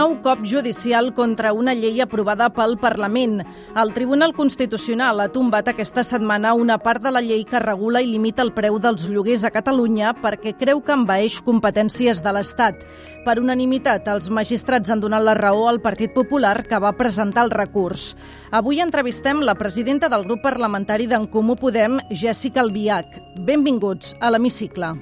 Nou cop judicial contra una llei aprovada pel Parlament. El Tribunal Constitucional ha tombat aquesta setmana una part de la llei que regula i limita el preu dels lloguers a Catalunya perquè creu que envaeix competències de l'Estat. Per unanimitat, els magistrats han donat la raó al Partit Popular que va presentar el recurs. Avui entrevistem la presidenta del grup parlamentari d'en Comú Podem, Jèssica Albiach. Benvinguts a l'Hemicicle.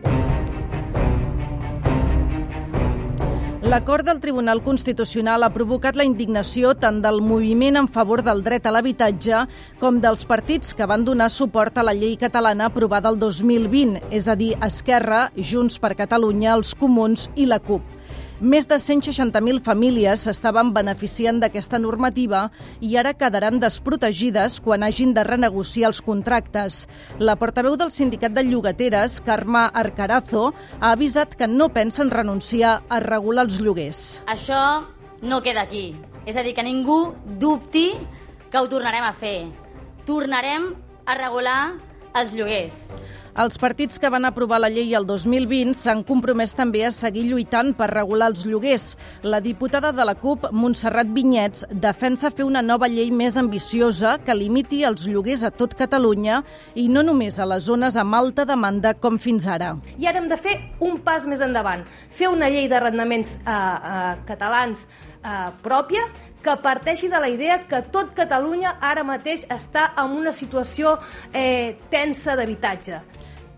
L'acord del Tribunal Constitucional ha provocat la indignació tant del moviment en favor del dret a l'habitatge com dels partits que van donar suport a la llei catalana aprovada el 2020, és a dir, Esquerra, Junts per Catalunya, els Comuns i la CUP. Més de 160.000 famílies s'estaven beneficiant d'aquesta normativa i ara quedaran desprotegides quan hagin de renegociar els contractes. La portaveu del Sindicat de Llogateres, Carme Arcarazo, ha avisat que no pensen renunciar a regular els lloguers. Això no queda aquí. És a dir, que ningú dubti que ho tornarem a fer. Tornarem a regular els lloguers. Els partits que van aprovar la llei el 2020 s'han compromès també a seguir lluitant per regular els lloguers. La diputada de la CUP, Montserrat Vinyets, defensa fer una nova llei més ambiciosa que limiti els lloguers a tot Catalunya i no només a les zones amb alta demanda com fins ara. I ara hem de fer un pas més endavant, fer una llei d'arrendaments eh, eh, catalans eh, pròpia que parteixi de la idea que tot Catalunya ara mateix està en una situació eh, tensa d'habitatge.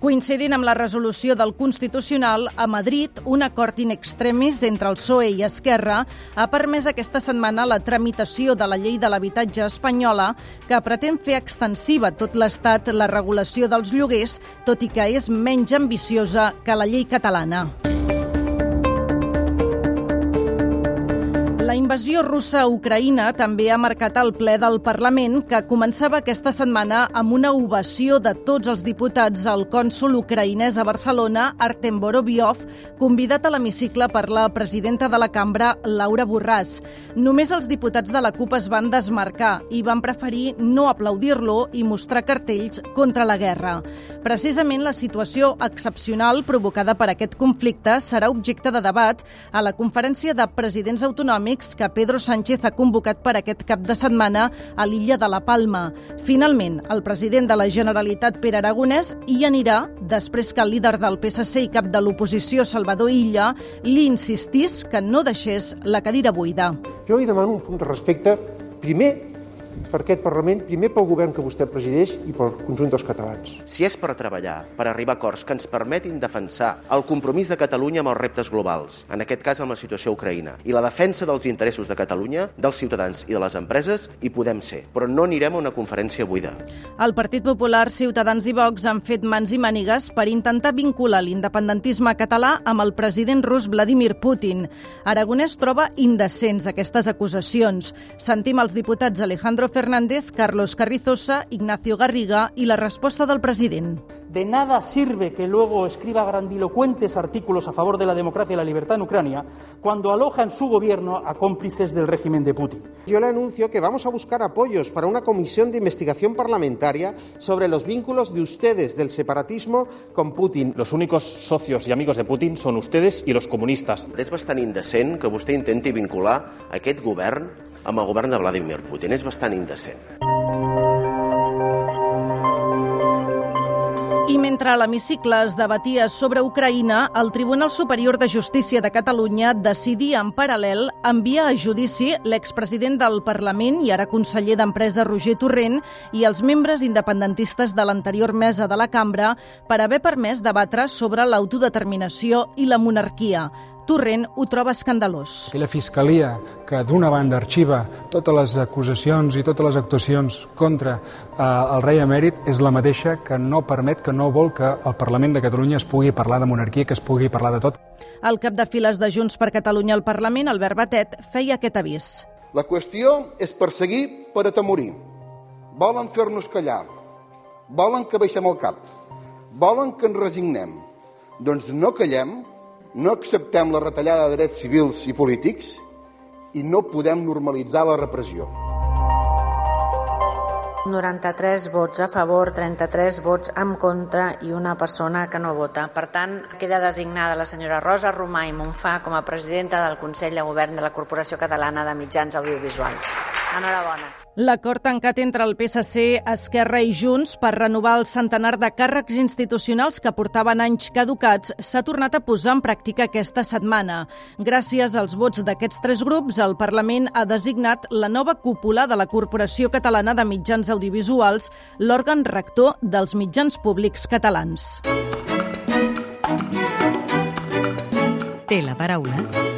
Coincidint amb la resolució del Constitucional, a Madrid, un acord in extremis entre el PSOE i Esquerra ha permès aquesta setmana la tramitació de la llei de l'habitatge espanyola que pretén fer extensiva a tot l'Estat la regulació dels lloguers, tot i que és menys ambiciosa que la llei catalana. La invasió russa a Ucraïna també ha marcat el ple del Parlament, que començava aquesta setmana amb una ovació de tots els diputats al cònsul ucraïnès a Barcelona, Artem Borobiov, convidat a l'hemicicle per la presidenta de la cambra, Laura Borràs. Només els diputats de la CUP es van desmarcar i van preferir no aplaudir-lo i mostrar cartells contra la guerra. Precisament la situació excepcional provocada per aquest conflicte serà objecte de debat a la conferència de presidents autonòmics amics que Pedro Sánchez ha convocat per aquest cap de setmana a l'illa de la Palma. Finalment, el president de la Generalitat, Pere Aragonès, hi anirà després que el líder del PSC i cap de l'oposició, Salvador Illa, li insistís que no deixés la cadira buida. Jo hi demano un punt de respecte, primer per aquest Parlament, primer pel govern que vostè presideix i pel conjunt dels catalans. Si és per treballar, per arribar a acords que ens permetin defensar el compromís de Catalunya amb els reptes globals, en aquest cas amb la situació a Ucraïna, i la defensa dels interessos de Catalunya, dels ciutadans i de les empreses, hi podem ser. Però no anirem a una conferència buida. El Partit Popular, Ciutadans i Vox han fet mans i mànigues per intentar vincular l'independentisme català amb el president rus Vladimir Putin. Aragonès troba indecents aquestes acusacions. Sentim els diputats Alejandro Fernández, Carlos Carrizosa, Ignacio Garriga y la respuesta del presidente. De nada sirve que luego escriba grandilocuentes artículos a favor de la democracia y la libertad en Ucrania cuando aloja en su gobierno a cómplices del régimen de Putin. Yo le anuncio que vamos a buscar apoyos para una comisión de investigación parlamentaria sobre los vínculos de ustedes del separatismo con Putin. Los únicos socios y amigos de Putin son ustedes y los comunistas. És bastant indecent que vostè intenti vincular aquest govern amb el govern de Vladimir Putin. És bastant indecent. I mentre l'hemicicle es debatia sobre Ucraïna, el Tribunal Superior de Justícia de Catalunya decidia en paral·lel enviar a judici l'expresident del Parlament i ara conseller d'Empresa Roger Torrent i els membres independentistes de l'anterior mesa de la cambra per haver permès debatre sobre l'autodeterminació i la monarquia. Torrent ho troba escandalós. Aquella fiscalia que d'una banda arxiva totes les acusacions i totes les actuacions contra eh, el rei emèrit és la mateixa que no permet, que no vol que el Parlament de Catalunya es pugui parlar de monarquia, que es pugui parlar de tot. El cap de files de Junts per Catalunya al Parlament, Albert Batet, feia aquest avís. La qüestió és perseguir per atemorir. Volen fer-nos callar. Volen que baixem el cap. Volen que ens resignem. Doncs no callem, no acceptem la retallada de drets civils i polítics i no podem normalitzar la repressió. 93 vots a favor, 33 vots en contra i una persona que no vota. Per tant, queda designada la senyora Rosa Romà i Monfà com a presidenta del Consell de Govern de la Corporació Catalana de Mitjans Audiovisuals. Enhorabona. L'acord tancat entre el PSC, Esquerra i Junts per renovar el centenar de càrrecs institucionals que portaven anys caducats s'ha tornat a posar en pràctica aquesta setmana. Gràcies als vots d'aquests tres grups, el Parlament ha designat la nova cúpula de la Corporació Catalana de Mitjans Audiovisuals, l'òrgan rector dels mitjans públics catalans. Té la paraula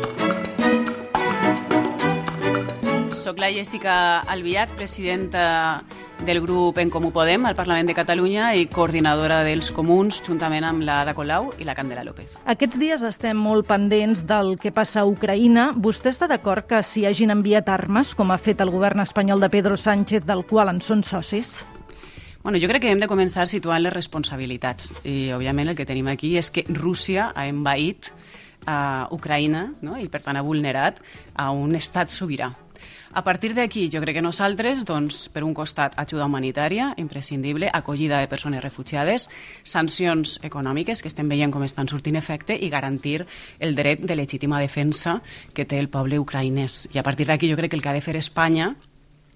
Soc la Jessica Albiach, presidenta del grup En Comú Podem al Parlament de Catalunya i coordinadora dels comuns juntament amb la Ada Colau i la Candela López. Aquests dies estem molt pendents del que passa a Ucraïna. Vostè està d'acord que s'hi hagin enviat armes, com ha fet el govern espanyol de Pedro Sánchez, del qual en són socis? Bueno, jo crec que hem de començar situant les responsabilitats. I, òbviament, el que tenim aquí és que Rússia ha envaït a Ucraïna no? i, per tant, ha vulnerat a un estat sobirà. A partir d'aquí, jo crec que nosaltres, doncs, per un costat, ajuda humanitària, imprescindible, acollida de persones refugiades, sancions econòmiques, que estem veient com estan sortint efecte, i garantir el dret de legítima defensa que té el poble ucraïnès. I a partir d'aquí jo crec que el que ha de fer Espanya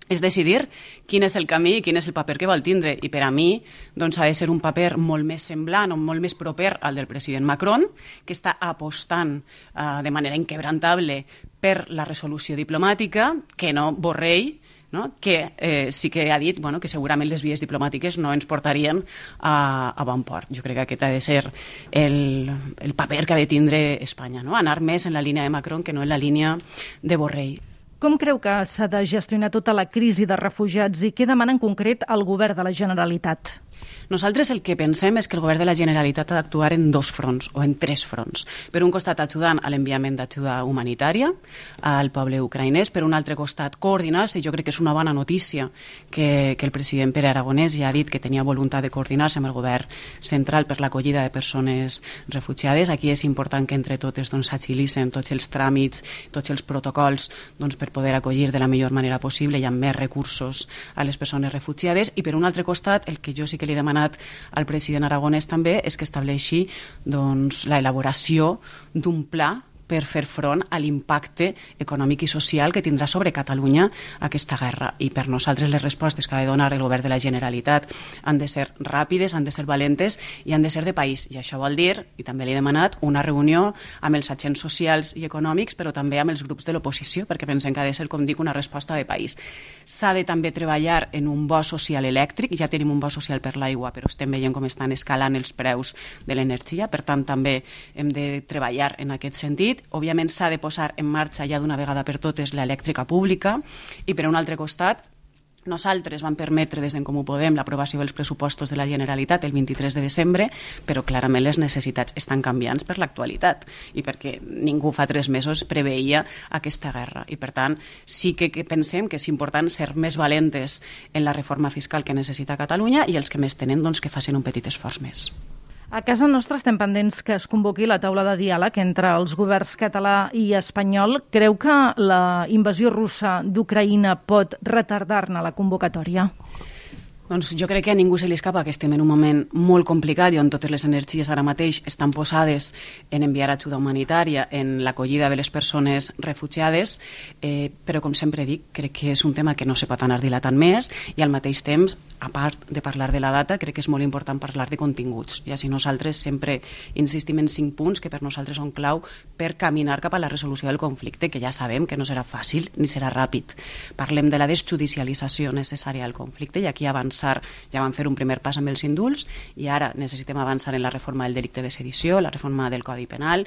és decidir quin és el camí i quin és el paper que vol tindre. I per a mi doncs, ha de ser un paper molt més semblant o molt més proper al del president Macron, que està apostant eh, de manera inquebrantable per la resolució diplomàtica, que no Borrell, no? que eh, sí que ha dit bueno, que segurament les vies diplomàtiques no ens portarien a, a bon port. Jo crec que aquest ha de ser el, el paper que ha de tindre Espanya, no? anar més en la línia de Macron que no en la línia de Borrell. Com creu que s'ha de gestionar tota la crisi de refugiats i què demana en concret el govern de la Generalitat? Nosaltres el que pensem és que el govern de la Generalitat ha d'actuar en dos fronts o en tres fronts. Per un costat, ajudant a l'enviament d'ajuda humanitària al poble ucraïnès, per un altre costat, coordinar-se. Jo crec que és una bona notícia que, que el president Pere Aragonès ja ha dit que tenia voluntat de coordinar-se amb el govern central per l'acollida de persones refugiades. Aquí és important que entre totes doncs, s'agilitzen tots els tràmits, tots els protocols doncs, per poder acollir de la millor manera possible i amb més recursos a les persones refugiades. I per un altre costat, el que jo sí que li he demanat al president Aragonès també és que estableixi doncs, l'elaboració d'un pla per fer front a l'impacte econòmic i social que tindrà sobre Catalunya aquesta guerra. I per nosaltres les respostes que ha de donar el govern de la Generalitat han de ser ràpides, han de ser valentes i han de ser de país. I això vol dir, i també li he demanat, una reunió amb els agents socials i econòmics, però també amb els grups de l'oposició, perquè pensem que ha de ser, com dic, una resposta de país. S'ha de també treballar en un bo social elèctric, ja tenim un bo social per l'aigua, però estem veient com estan escalant els preus de l'energia, per tant també hem de treballar en aquest sentit dit, òbviament s'ha de posar en marxa ja d'una vegada per totes l'elèctrica pública i per un altre costat nosaltres vam permetre des d'en Comú Podem l'aprovació dels pressupostos de la Generalitat el 23 de desembre, però clarament les necessitats estan canviants per l'actualitat i perquè ningú fa tres mesos preveia aquesta guerra. I per tant, sí que, que pensem que és important ser més valentes en la reforma fiscal que necessita Catalunya i els que més tenen doncs, que facin un petit esforç més. A casa nostra estem pendents que es convoqui la taula de diàleg entre els governs català i espanyol. Creu que la invasió russa d'Ucraïna pot retardar-ne la convocatòria? Doncs jo crec que a ningú se li escapa que estem en un moment molt complicat i on totes les energies ara mateix estan posades en enviar ajuda humanitària, en l'acollida de les persones refugiades, eh, però com sempre dic, crec que és un tema que no se pot anar dilatant més i al mateix temps, a part de parlar de la data, crec que és molt important parlar de continguts. I així nosaltres sempre insistim en cinc punts que per nosaltres són clau per caminar cap a la resolució del conflicte, que ja sabem que no serà fàcil ni serà ràpid. Parlem de la desjudicialització necessària del conflicte i aquí abans avançar, ja vam fer un primer pas amb els indults i ara necessitem avançar en la reforma del delicte de sedició, la reforma del Codi Penal,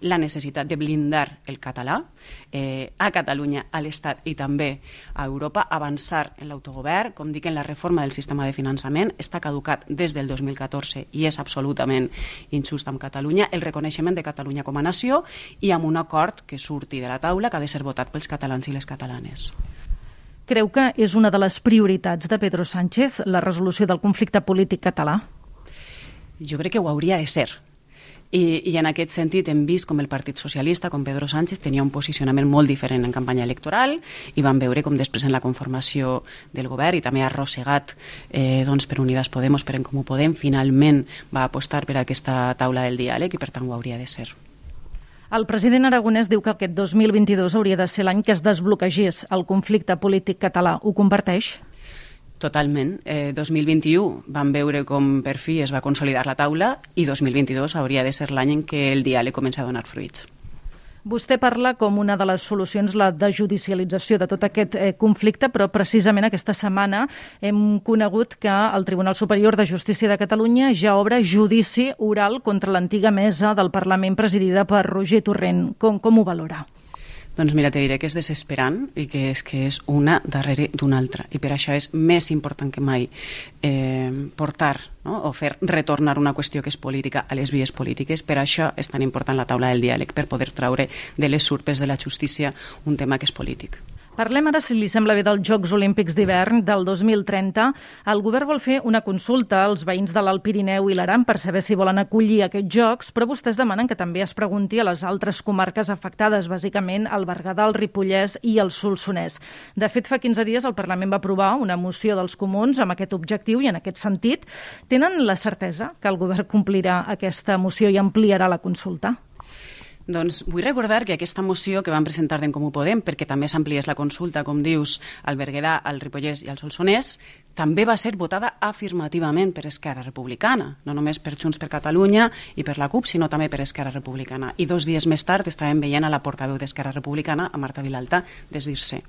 la necessitat de blindar el català eh, a Catalunya, a l'Estat i també a Europa, avançar en l'autogovern, com dic, en la reforma del sistema de finançament, està caducat des del 2014 i és absolutament injust amb Catalunya, el reconeixement de Catalunya com a nació i amb un acord que surti de la taula que ha de ser votat pels catalans i les catalanes. Creu que és una de les prioritats de Pedro Sánchez la resolució del conflicte polític català? Jo crec que ho hauria de ser I, I en aquest sentit hem vist com el Partit Socialista, com Pedro Sánchez, tenia un posicionament molt diferent en campanya electoral i vam veure com després en la conformació del govern i també arrossegat eh, doncs, per Unidas Podemos, per en Comú Podem, finalment va apostar per aquesta taula del diàleg i per tant ho hauria de ser. El president aragonès diu que aquest 2022 hauria de ser l'any que es desbloquegés el conflicte polític català. Ho comparteix? Totalment. Eh, 2021 vam veure com per fi es va consolidar la taula i 2022 hauria de ser l'any en què el diàleg comença a donar fruits. Vostè parla com una de les solucions la desjudicialització de tot aquest eh, conflicte, però precisament aquesta setmana hem conegut que el Tribunal Superior de Justícia de Catalunya ja obre judici oral contra l'antiga mesa del Parlament presidida per Roger Torrent. Com, com ho valora? Doncs mira, te diré que és desesperant i que és que és una darrere d'una altra. I per això és més important que mai eh, portar no? o fer retornar una qüestió que és política a les vies polítiques. Per això és tan important la taula del diàleg, per poder traure de les surpes de la justícia un tema que és polític. Parlem ara, si li sembla bé, dels Jocs Olímpics d'hivern del 2030. El govern vol fer una consulta als veïns de l'Alt Pirineu i l'Aran per saber si volen acollir aquests Jocs, però vostès demanen que també es pregunti a les altres comarques afectades, bàsicament el Berguedà, el Ripollès i el Solsonès. De fet, fa 15 dies el Parlament va aprovar una moció dels comuns amb aquest objectiu i en aquest sentit. Tenen la certesa que el govern complirà aquesta moció i ampliarà la consulta? Doncs vull recordar que aquesta moció que van presentar d'en Comú Podem, perquè també s'ampliés la consulta, com dius, al Berguedà, al Ripollès i al Solsonès, també va ser votada afirmativament per Esquerra Republicana, no només per Junts per Catalunya i per la CUP, sinó també per Esquerra Republicana. I dos dies més tard estàvem veient a la portaveu d'Esquerra Republicana, a Marta Vilalta, desdir-se.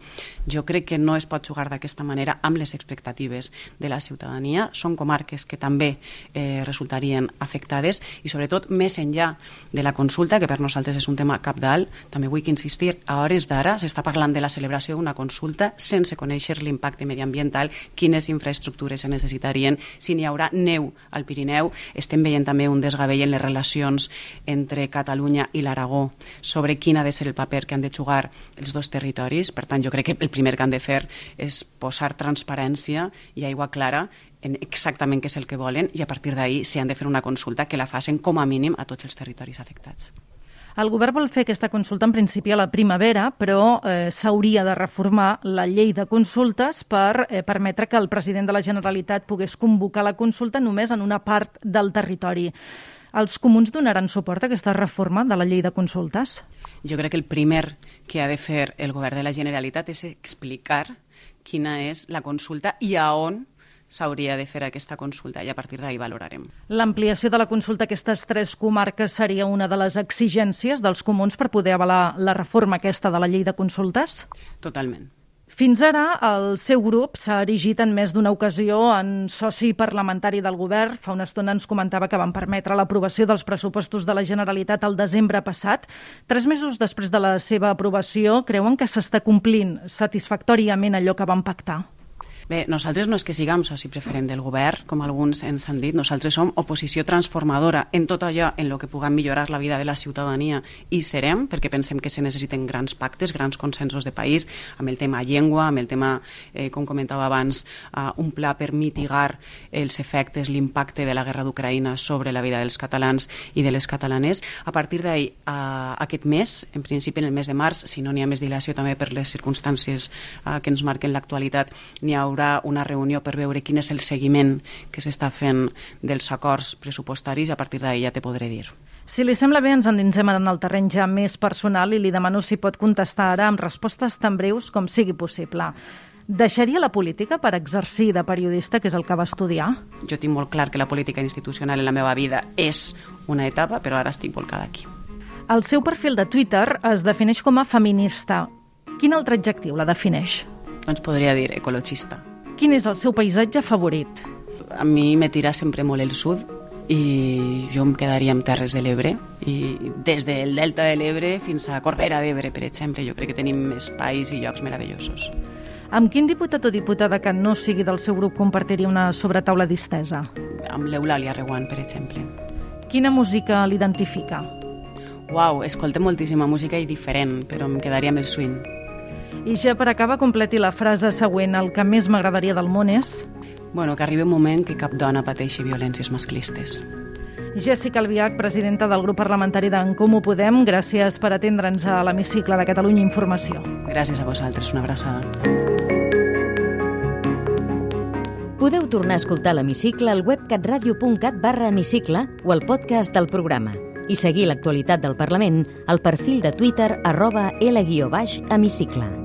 Jo crec que no es pot jugar d'aquesta manera amb les expectatives de la ciutadania. Són comarques que també eh, resultarien afectades i, sobretot, més enllà de la consulta, que per nosaltres és un tema capdalt, també vull insistir, a hores d'ara s'està parlant de la celebració d'una consulta sense conèixer l'impacte mediambiental, quines infraestructures se necessitarien, si n'hi haurà neu al Pirineu. Estem veient també un desgavell en les relacions entre Catalunya i l'Aragó sobre quin ha de ser el paper que han de jugar els dos territoris. Per tant, jo crec que el primer que han de fer és posar transparència i aigua clara en exactament què és el que volen i a partir d'ahir si han de fer una consulta que la facin com a mínim a tots els territoris afectats. El govern vol fer aquesta consulta en principi a la primavera, però eh, s'hauria de reformar la llei de consultes per eh, permetre que el president de la Generalitat pogués convocar la consulta només en una part del territori. Els comuns donaran suport a aquesta reforma de la llei de consultes? Jo crec que el primer que ha de fer el govern de la Generalitat és explicar quina és la consulta i a on s'hauria de fer aquesta consulta i a partir d'ahir valorarem. L'ampliació de la consulta a aquestes tres comarques seria una de les exigències dels comuns per poder avalar la reforma aquesta de la llei de consultes? Totalment. Fins ara, el seu grup s'ha erigit en més d'una ocasió en soci parlamentari del govern. Fa una estona ens comentava que van permetre l'aprovació dels pressupostos de la Generalitat al desembre passat. Tres mesos després de la seva aprovació, creuen que s'està complint satisfactòriament allò que van pactar? Bé, nosaltres no és que siguem soci preferent del govern, com alguns ens han dit, nosaltres som oposició transformadora en tot allò en el que puguem millorar la vida de la ciutadania i serem, perquè pensem que se necessiten grans pactes, grans consensos de país, amb el tema llengua, amb el tema, eh, com comentava abans, eh, un pla per mitigar els efectes, l'impacte de la guerra d'Ucraïna sobre la vida dels catalans i de les catalanes. A partir d'ahir, eh, aquest mes, en principi en el mes de març, si no n'hi ha més dilació també per les circumstàncies eh, que ens marquen l'actualitat, n'hi ha haurà una reunió per veure quin és el seguiment que s'està fent dels acords pressupostaris a partir d'ahir ja te podré dir. Si li sembla bé, ens endinsem en el terreny ja més personal i li demano si pot contestar ara amb respostes tan breus com sigui possible. Deixaria la política per exercir de periodista, que és el que va estudiar? Jo tinc molt clar que la política institucional en la meva vida és una etapa, però ara estic volcada aquí. El seu perfil de Twitter es defineix com a feminista. Quin altre adjectiu la defineix? Doncs podria dir ecologista. Quin és el seu paisatge favorit? A mi me tira sempre molt el sud i jo em quedaria amb Terres de l'Ebre i des del Delta de l'Ebre fins a Corbera d'Ebre, per exemple, jo crec que tenim espais i llocs meravellosos. Amb quin diputat o diputada que no sigui del seu grup compartiria una sobretaula distesa? Amb l'Eulàlia Reguant, per exemple. Quina música l'identifica? Uau, escolta moltíssima música i diferent, però em quedaria amb el swing. I ja per acabar, completi la frase següent. El que més m'agradaria del món és... Bueno, que arribi un moment que cap dona pateixi violències masclistes. Jessica Albiach, presidenta del grup parlamentari d'en Comú Podem, gràcies per atendre'ns a l'hemicicle de Catalunya Informació. Gràcies a vosaltres, una abraçada. Podeu tornar a escoltar l'hemicicle al web catradio.cat barra hemicicle o al podcast del programa i seguir l'actualitat del Parlament al perfil de Twitter arroba L-hemicicle.